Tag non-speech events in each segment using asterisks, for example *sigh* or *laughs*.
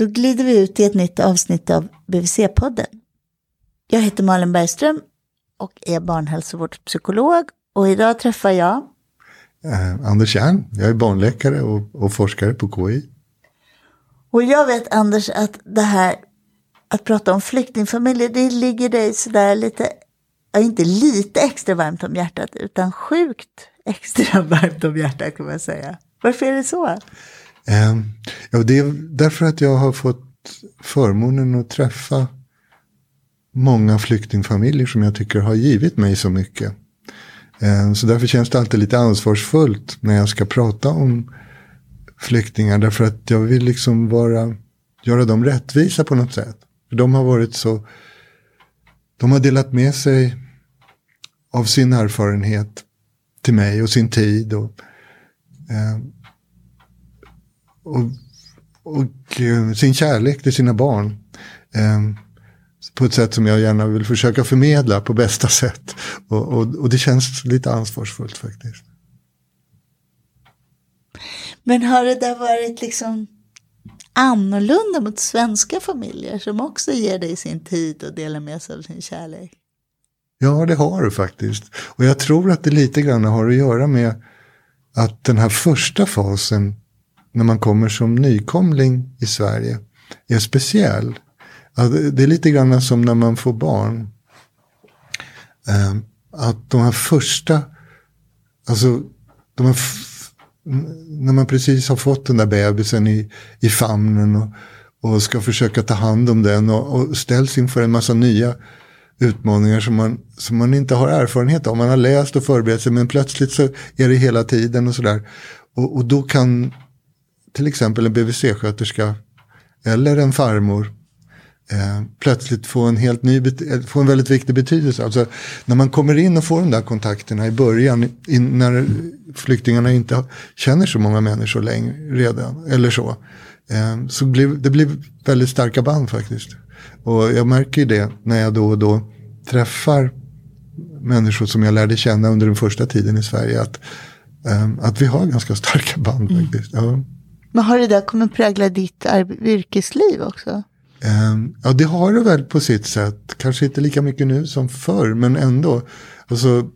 Då glider vi ut i ett nytt avsnitt av BVC-podden. Jag heter Malin Bergström och är barnhälsovårdspsykolog. Och idag träffar jag... Eh, Anders Järn, jag är barnläkare och, och forskare på KI. Och jag vet Anders att det här att prata om flyktingfamiljer, det ligger dig sådär lite, inte lite extra varmt om hjärtat, utan sjukt extra *laughs* varmt om hjärtat kan man säga. Varför är det så? Ehm, ja, det är därför att jag har fått förmånen att träffa många flyktingfamiljer som jag tycker har givit mig så mycket. Ehm, så därför känns det alltid lite ansvarsfullt när jag ska prata om flyktingar. Därför att jag vill liksom vara, göra dem rättvisa på något sätt. För de har varit så, de har delat med sig av sin erfarenhet till mig och sin tid. Och, ehm, och, och eh, sin kärlek till sina barn. Eh, på ett sätt som jag gärna vill försöka förmedla på bästa sätt. Och, och, och det känns lite ansvarsfullt faktiskt. Men har det där varit liksom annorlunda mot svenska familjer som också ger dig sin tid och delar med sig av sin kärlek? Ja, det har det faktiskt. Och jag tror att det lite grann har att göra med att den här första fasen när man kommer som nykomling i Sverige är speciell. Det är lite grann som när man får barn. Ehm, att de här första, alltså de här när man precis har fått den där bebisen i, i famnen och, och ska försöka ta hand om den och, och ställs inför en massa nya utmaningar som man, som man inte har erfarenhet av. Man har läst och förberett sig men plötsligt så är det hela tiden och sådär. Och, och då kan till exempel en BVC-sköterska eller en farmor eh, plötsligt få en helt ny, eh, få en väldigt viktig betydelse. Alltså när man kommer in och får de där kontakterna i början, in, när flyktingarna inte känner så många människor längre redan, eller så. Eh, så blir, det blir väldigt starka band faktiskt. Och jag märker det när jag då och då träffar människor som jag lärde känna under den första tiden i Sverige. Att, eh, att vi har ganska starka band mm. faktiskt. Ja. Men har det där kommit prägla ditt yrkesliv också? Um, ja, det har det väl på sitt sätt. Kanske inte lika mycket nu som förr, men ändå. Alltså,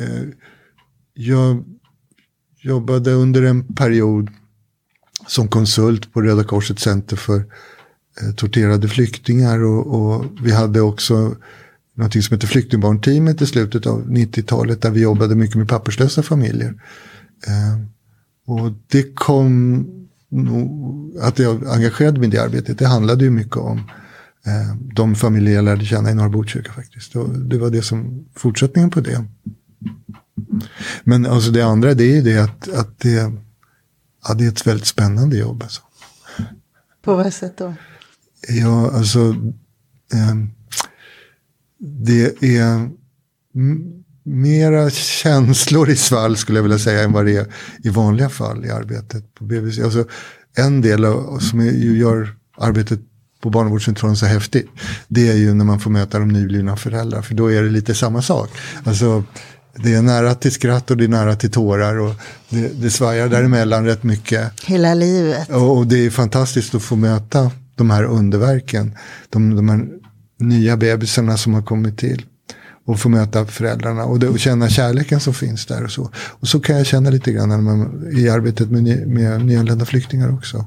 eh, jag jobbade under en period som konsult på Röda Korsets center för eh, torterade flyktingar. Och, och, vi hade också något som heter Flyktingbarnteamet i slutet av 90-talet där vi jobbade mycket med papperslösa familjer. Ehm, och det kom att jag engagerade mig i det arbetet, det handlade ju mycket om eh, de familjer jag lärde känna i Norra Botkyrka faktiskt. Och det var det som, fortsättningen på det. Men alltså det andra det är ju det att, att det, ja, det är ett väldigt spännande jobb. Alltså. På vad sätt då? Ja, alltså eh, det är mera känslor i svall skulle jag vilja säga än vad det är i vanliga fall i arbetet på BVC. Alltså, en del av, som ju gör arbetet på barnavårdscentralen så häftigt. Det är ju när man får möta de nyblivna föräldrar. För då är det lite samma sak. Alltså, det är nära till skratt och det är nära till tårar. Och det, det svajar däremellan rätt mycket. Hela livet. Och, och det är fantastiskt att få möta de här underverken. De, de här nya bebisarna som har kommit till och få möta föräldrarna och, det, och, känna kärleken som finns där och så. Och så kan jag känna lite grann när man, i arbetet med, med nyanlända flyktingar också.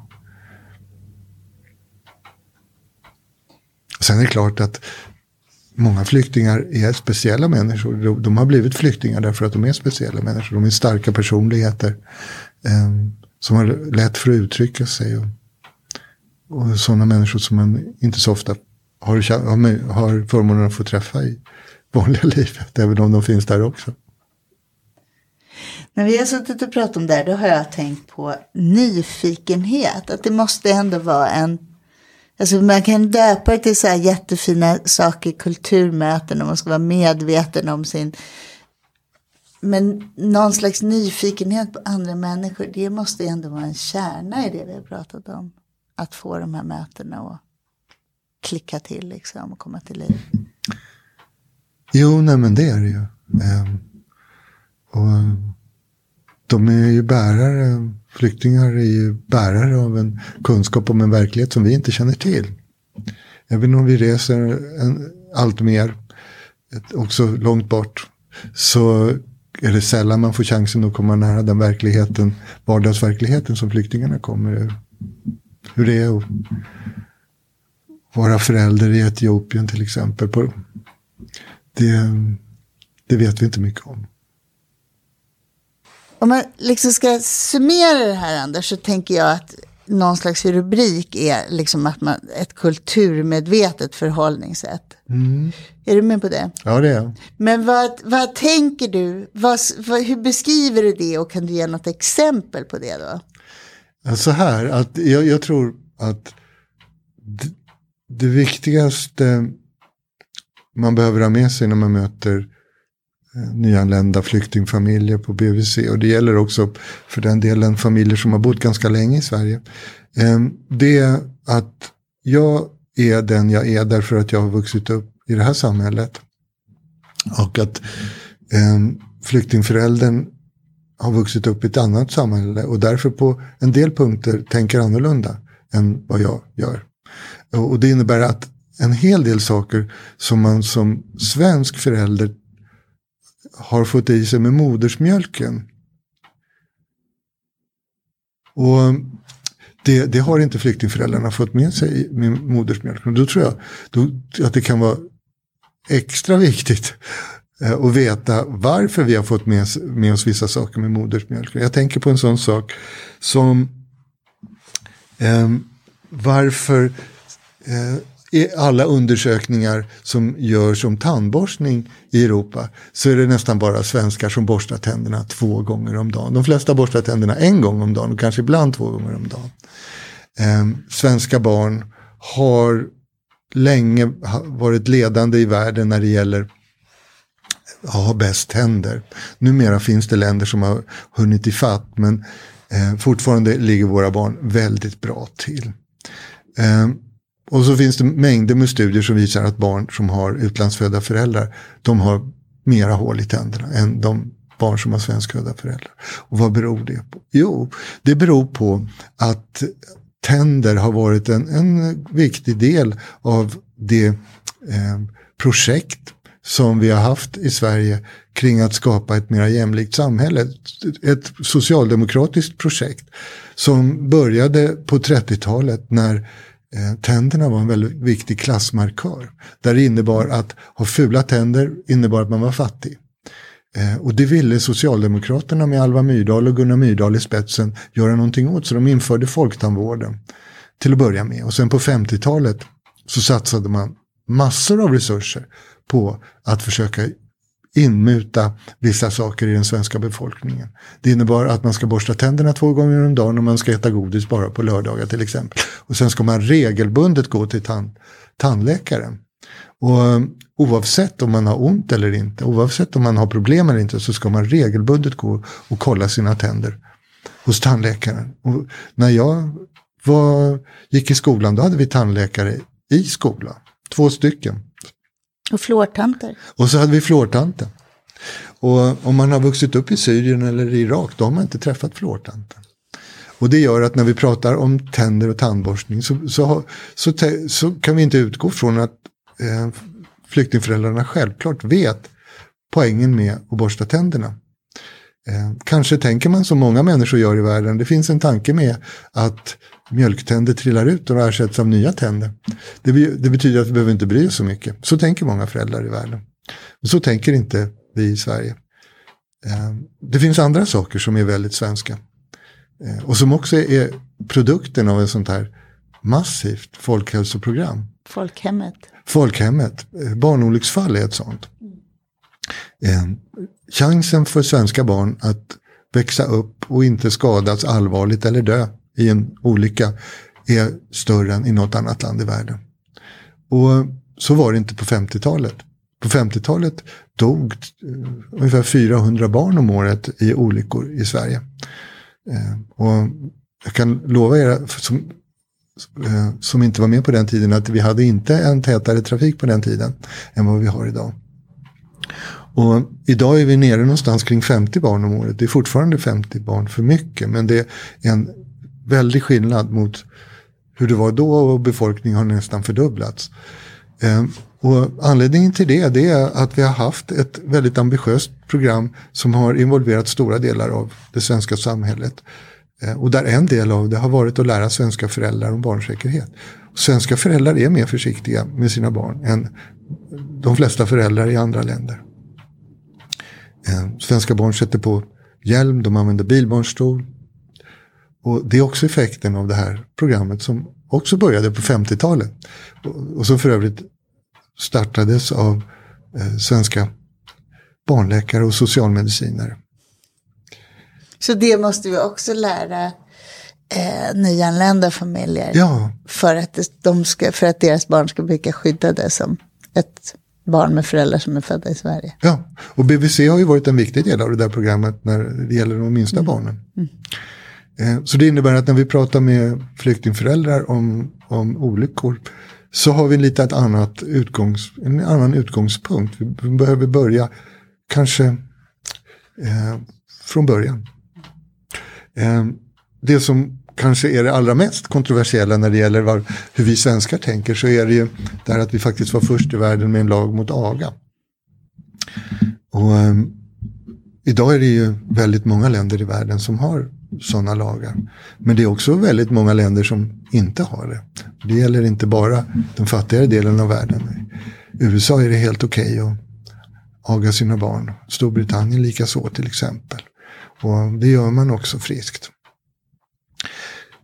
Sen är det klart att många flyktingar är speciella människor. De, de har blivit flyktingar därför att de är speciella människor. De är starka personligheter. Eh, som har lätt för att uttrycka sig. Och, och sådana människor som man inte så ofta har, har, har förmånen att få träffa i vanliga livet, även om de finns där också. När vi har suttit och pratat om det här, då har jag tänkt på nyfikenhet. Att det måste ändå vara en... Alltså man kan döpa det till så här jättefina saker, kulturmöten, och man ska vara medveten om sin... Men någon slags nyfikenhet på andra människor, det måste ändå vara en kärna i det vi har pratat om. Att få de här mötena och klicka till liksom och komma till liv. Jo, nej men det är det ju. Ehm, och de är ju bärare, flyktingar är ju bärare av en kunskap om en verklighet som vi inte känner till. Även om vi reser en, allt mer, också långt bort, så är det sällan man får chansen att komma nära den verkligheten, vardagsverkligheten som flyktingarna kommer ur. Hur det är att vara förälder i Etiopien till exempel. Det, det vet vi inte mycket om. Om man liksom ska summera det här Anders så tänker jag att någon slags rubrik är liksom att man, ett kulturmedvetet förhållningssätt. Mm. Är du med på det? Ja, det är jag. Men vad, vad tänker du? Vad, vad, hur beskriver du det och kan du ge något exempel på det då? Så här, att jag, jag tror att det, det viktigaste man behöver ha med sig när man möter eh, nyanlända flyktingfamiljer på BVC. Och det gäller också för den delen familjer som har bott ganska länge i Sverige. Ehm, det är att jag är den jag är därför att jag har vuxit upp i det här samhället. Och att ehm, flyktingföräldern har vuxit upp i ett annat samhälle och därför på en del punkter tänker annorlunda än vad jag gör. Och det innebär att en hel del saker som man som svensk förälder har fått i sig med modersmjölken. Och det, det, har inte flyktingföräldrarna fått med sig med modersmjölken. Då tror jag då, att det kan vara extra viktigt eh, att veta varför vi har fått med, med oss vissa saker med modersmjölken. Jag tänker på en sån sak som eh, varför eh, i alla undersökningar som görs om tandborstning i Europa så är det nästan bara svenskar som borstar tänderna två gånger om dagen. De flesta borstar tänderna en gång om dagen och kanske ibland två gånger om dagen. Eh, svenska barn har länge varit ledande i världen när det gäller att ha bäst tänder. Numera finns det länder som har hunnit ifatt men eh, fortfarande ligger våra barn väldigt bra till. Eh, och så finns det mängder med studier som visar att barn som har utlandsfödda föräldrar, de har mera hål i tänderna än de barn som har svenskfödda föräldrar. Och vad beror det på? Jo, det beror på att tänder har varit en, en viktig del av det eh, projekt som vi har haft i Sverige kring att skapa ett mer jämlikt samhälle. Ett socialdemokratiskt projekt som började på 30-talet när Eh, tänderna var en väldigt viktig klassmarkör. Där det innebar att ha fula tänder innebar att man var fattig. Eh, och det ville Socialdemokraterna med Alva Myrdal och Gunnar Myrdal i spetsen göra någonting åt. Så de införde folktandvården till att börja med. Och sen på 50-talet så satsade man massor av resurser på att försöka inmuta vissa saker i den svenska befolkningen. Det innebar att man ska borsta tänderna två gånger om dagen och man ska äta godis bara på lördagar till exempel. Och sen ska man regelbundet gå till tand, tandläkaren. Och eh, oavsett om man har ont eller inte, oavsett om man har problem eller inte, så ska man regelbundet gå och kolla sina tänder hos tandläkaren. Och när jag var, gick i skolan, då hade vi tandläkare i skolan. Två stycken. Och flårtanter. Och så hade vi flårtanten. Och om man har vuxit upp i Syrien eller Irak, då har man inte träffat flårtanten. Och det gör att när vi pratar om tänder och tandborstning så, så, så, så kan vi inte utgå från att eh, flyktingföräldrarna självklart vet poängen med att borsta tänderna. Eh, kanske tänker man som många människor gör i världen, det finns en tanke med att mjölktänder trillar ut och ersätts av nya tänder. Det, det, betyder att vi behöver inte bry oss så mycket. Så tänker många föräldrar i världen. Men så tänker inte vi i Sverige. Eh, det finns andra saker som är väldigt svenska. Eh, och som också är produkten av ett sånt här massivt folkhälsoprogram. Folkhemmet. Folkhemmet. Barnolycksfall är ett sånt. Ehm, chansen för svenska barn att växa upp och inte skadas allvarligt eller dö i en olycka är större än i något annat land i världen. Och så var det inte på 50-talet. På 50-talet dog eh, ungefär 400 barn om året i olyckor i Sverige. Eh, och jag kan lova er som, eh, som inte var med på den tiden att vi hade inte en tätare trafik på den tiden än vad vi har idag. Och idag är vi nere någonstans kring 50 barn om året. Det är fortfarande 50 barn för mycket. Men det är en väldig skillnad mot hur det var då och befolkningen har nästan fördubblats. Ehm, och anledningen till det, det är att vi har haft ett väldigt ambitiöst program som har involverat stora delar av det svenska samhället. Ehm, och där en del av det har varit att lära svenska föräldrar om barnsäkerhet. Svenska föräldrar är mer försiktiga med sina barn än de flesta föräldrar i andra länder. Eh, svenska barn sätter på hjälm, de använder bilbarnstol. Och det är också effekten av det här programmet som också började på 50-talet. Och som för övrigt startades av eh, svenska barnläkare och socialmedicinare. Så det måste vi också lära eh, nyanlända familjer. Ja. För att, de ska, för att deras barn ska bli skyddade som ett barn med föräldrar som är födda i Sverige. Ja, och BVC har ju varit en viktig del av det där programmet när det gäller de minsta mm. barnen. Mm. Eh, så det innebär att när vi pratar med flyktingföräldrar om, om olyckor så har vi lite ett annat utgångs, en annan utgångspunkt. Vi behöver börja kanske eh, från början. Eh, det som kanske är det allra mest kontroversiella när det gäller var, hur vi svenskar tänker så är det ju det här att vi faktiskt var först i världen med en lag mot aga. Och, um, idag är det ju väldigt många länder i världen som har sådana lagar. Men det är också väldigt många länder som inte har det. Det gäller inte bara den fattigare delen av världen. I USA är det helt okej okay att aga sina barn. Storbritannien likaså till exempel. Och det gör man också friskt.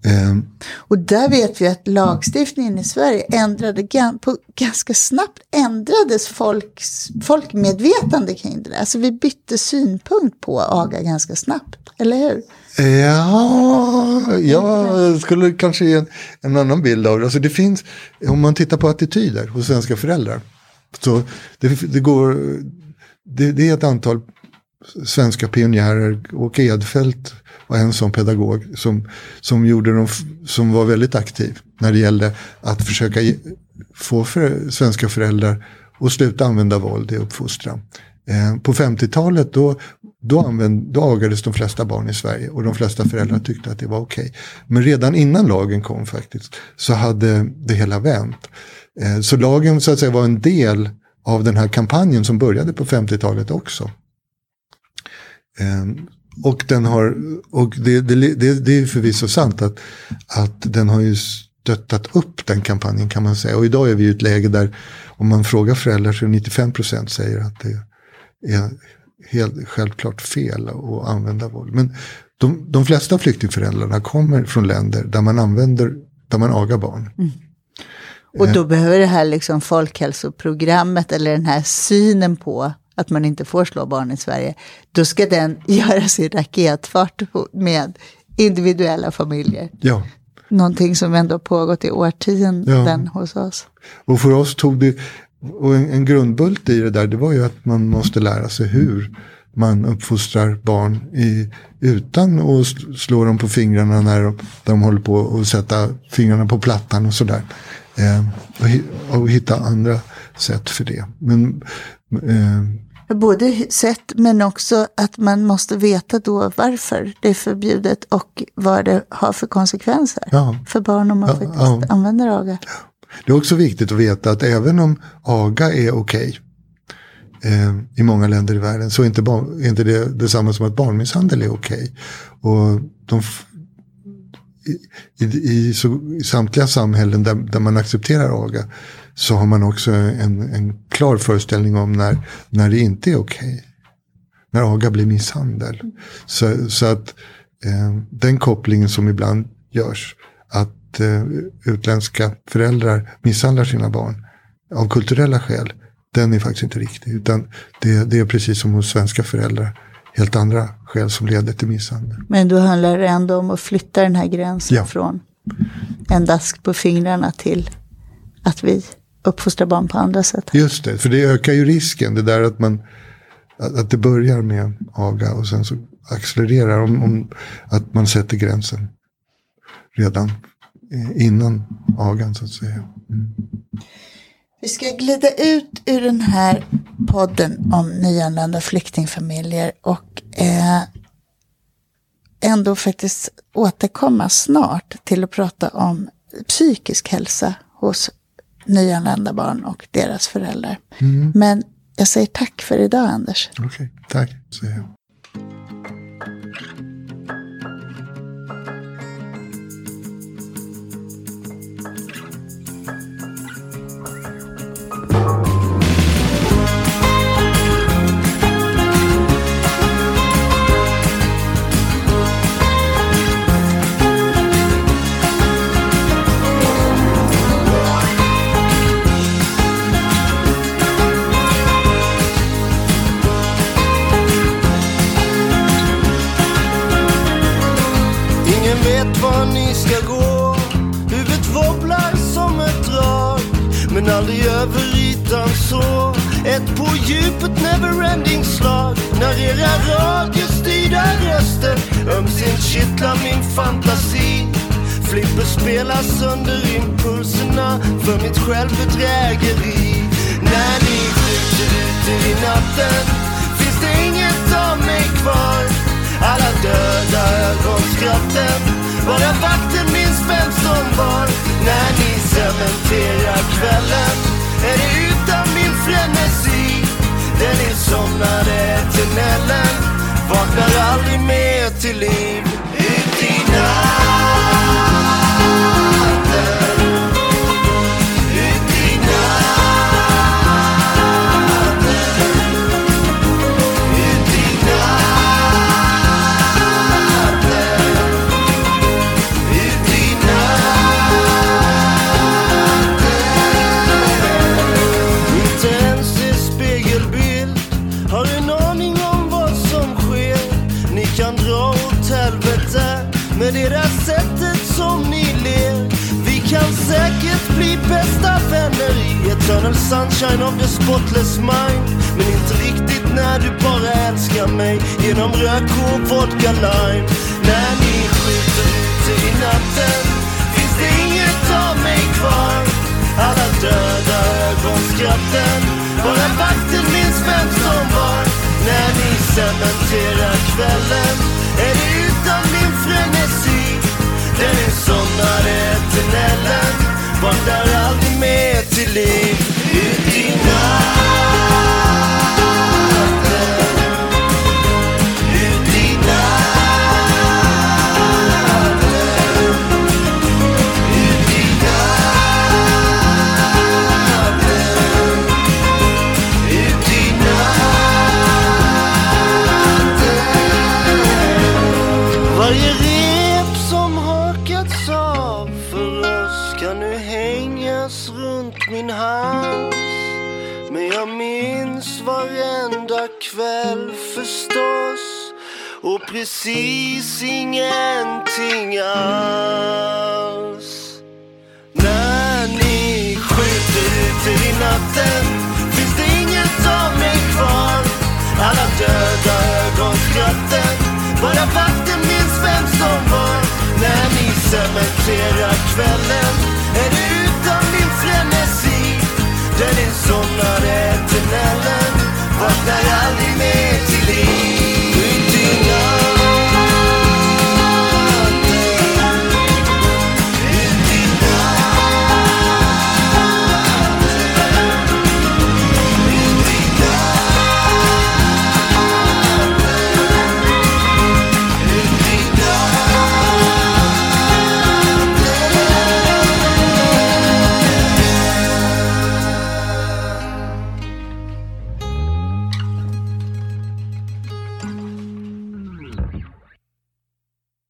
Um, och där vet vi att lagstiftningen i Sverige ändrade på, ganska snabbt ändrades folks, folkmedvetande kring det Alltså vi bytte synpunkt på aga ganska snabbt, eller hur? Ja, jag skulle kanske ge en, en annan bild av det. Alltså det finns, om man tittar på attityder hos svenska föräldrar. Så det, det går, det, det är ett antal svenska pionjärer, Åke Edfeldt var en sån pedagog som, som, gjorde de, som var väldigt aktiv när det gällde att försöka få för, svenska föräldrar att sluta använda våld i uppfostran. Eh, på 50-talet då, då, använd, då agades de flesta barn i Sverige och de flesta föräldrar tyckte att det var okej. Okay. Men redan innan lagen kom faktiskt så hade det hela vänt. Eh, så lagen så att säga var en del av den här kampanjen som började på 50-talet också. Eh, och den har, och det, det, det, det är förvisso sant att, att den har ju stöttat upp den kampanjen kan man säga. Och idag är vi i ett läge där om man frågar föräldrar så är 95 procent säger att det är helt självklart fel att använda våld. Men de, de flesta flyktingföräldrarna kommer från länder där man använder, där man agar barn. Mm. Och då behöver det här liksom folkhälsoprogrammet eller den här synen på att man inte får slå barn i Sverige, då ska den *laughs* göras i raketfart med individuella familjer. Ja. Någonting som ändå pågått i årtionden ja. hos oss. Och för oss tog det, och en, en grundbult i det där, det var ju att man måste lära sig hur man uppfostrar barn i, utan att slå dem på fingrarna när de, de håller på att sätta fingrarna på plattan och sådär. Eh, och, och hitta andra sätt för det. Men eh, Både sätt men också att man måste veta då varför det är förbjudet och vad det har för konsekvenser ja. för barn om man ja, faktiskt ja. använder aga. Det är också viktigt att veta att även om aga är okej okay, eh, i många länder i världen så är inte, barn, är inte det detsamma som att barnmisshandel är okej. Okay. Och de, i, i, så, i, samtliga samhällen där, där man accepterar aga så har man också en, en klar föreställning om när, när det inte är okej. Okay. När aga blir misshandel. Så, så att eh, den kopplingen som ibland görs, att eh, utländska föräldrar misshandlar sina barn av kulturella skäl, den är faktiskt inte riktig. Utan det, det är precis som hos svenska föräldrar helt andra skäl som leder till misshandel. Men då handlar det ändå om att flytta den här gränsen ja. från en dask på fingrarna till att vi uppfostra barn på andra sätt. Just det, för det ökar ju risken. Det där att man att det börjar med aga och sen så accelererar om, om att man sätter gränsen redan innan agan så att säga. Mm. Vi ska glida ut ur den här podden om nyanlända flyktingfamiljer och eh, ändå faktiskt återkomma snart till att prata om psykisk hälsa hos nyanlända barn och deras föräldrar. Mm. Men jag säger tack för idag, Anders. Okej, okay, tack. aldrig över ytan så. Ett på djupet neverending slag. När era radiostyrda röster. Ömsint kittlar min fantasi. Flipper spelar sönder impulserna för mitt självbedrägeri. När ni skjuter ut i natten finns det inget av mig kvar. Alla döda ögonskratten. Bara vakten minns vem som var när ni cementerar kvällen. Är det utan min frenesi? Den insomnade tunneln vaknar aldrig mer till liv. Sunshine of the spotless mind. Men inte riktigt när du bara älskar mig Genom rök och vodka lime. När ni skjuter ute i natten Finns det inget av mig kvar. Alla döda ögonskratten Bara vakten minns vem som var. När ni cementerar kvällen Är det utan min frenesi. Den insomnade eternellen vandrar aldrig mer till liv. Nu hängas runt min hals. Men jag minns varenda kväll förstås och precis ingenting alls. När ni skjuter ut i natten finns det inget av mig kvar. Alla döda ögonskratten, bara vakten minns vem som var. När ni cementerar kvällen Deniz not etinele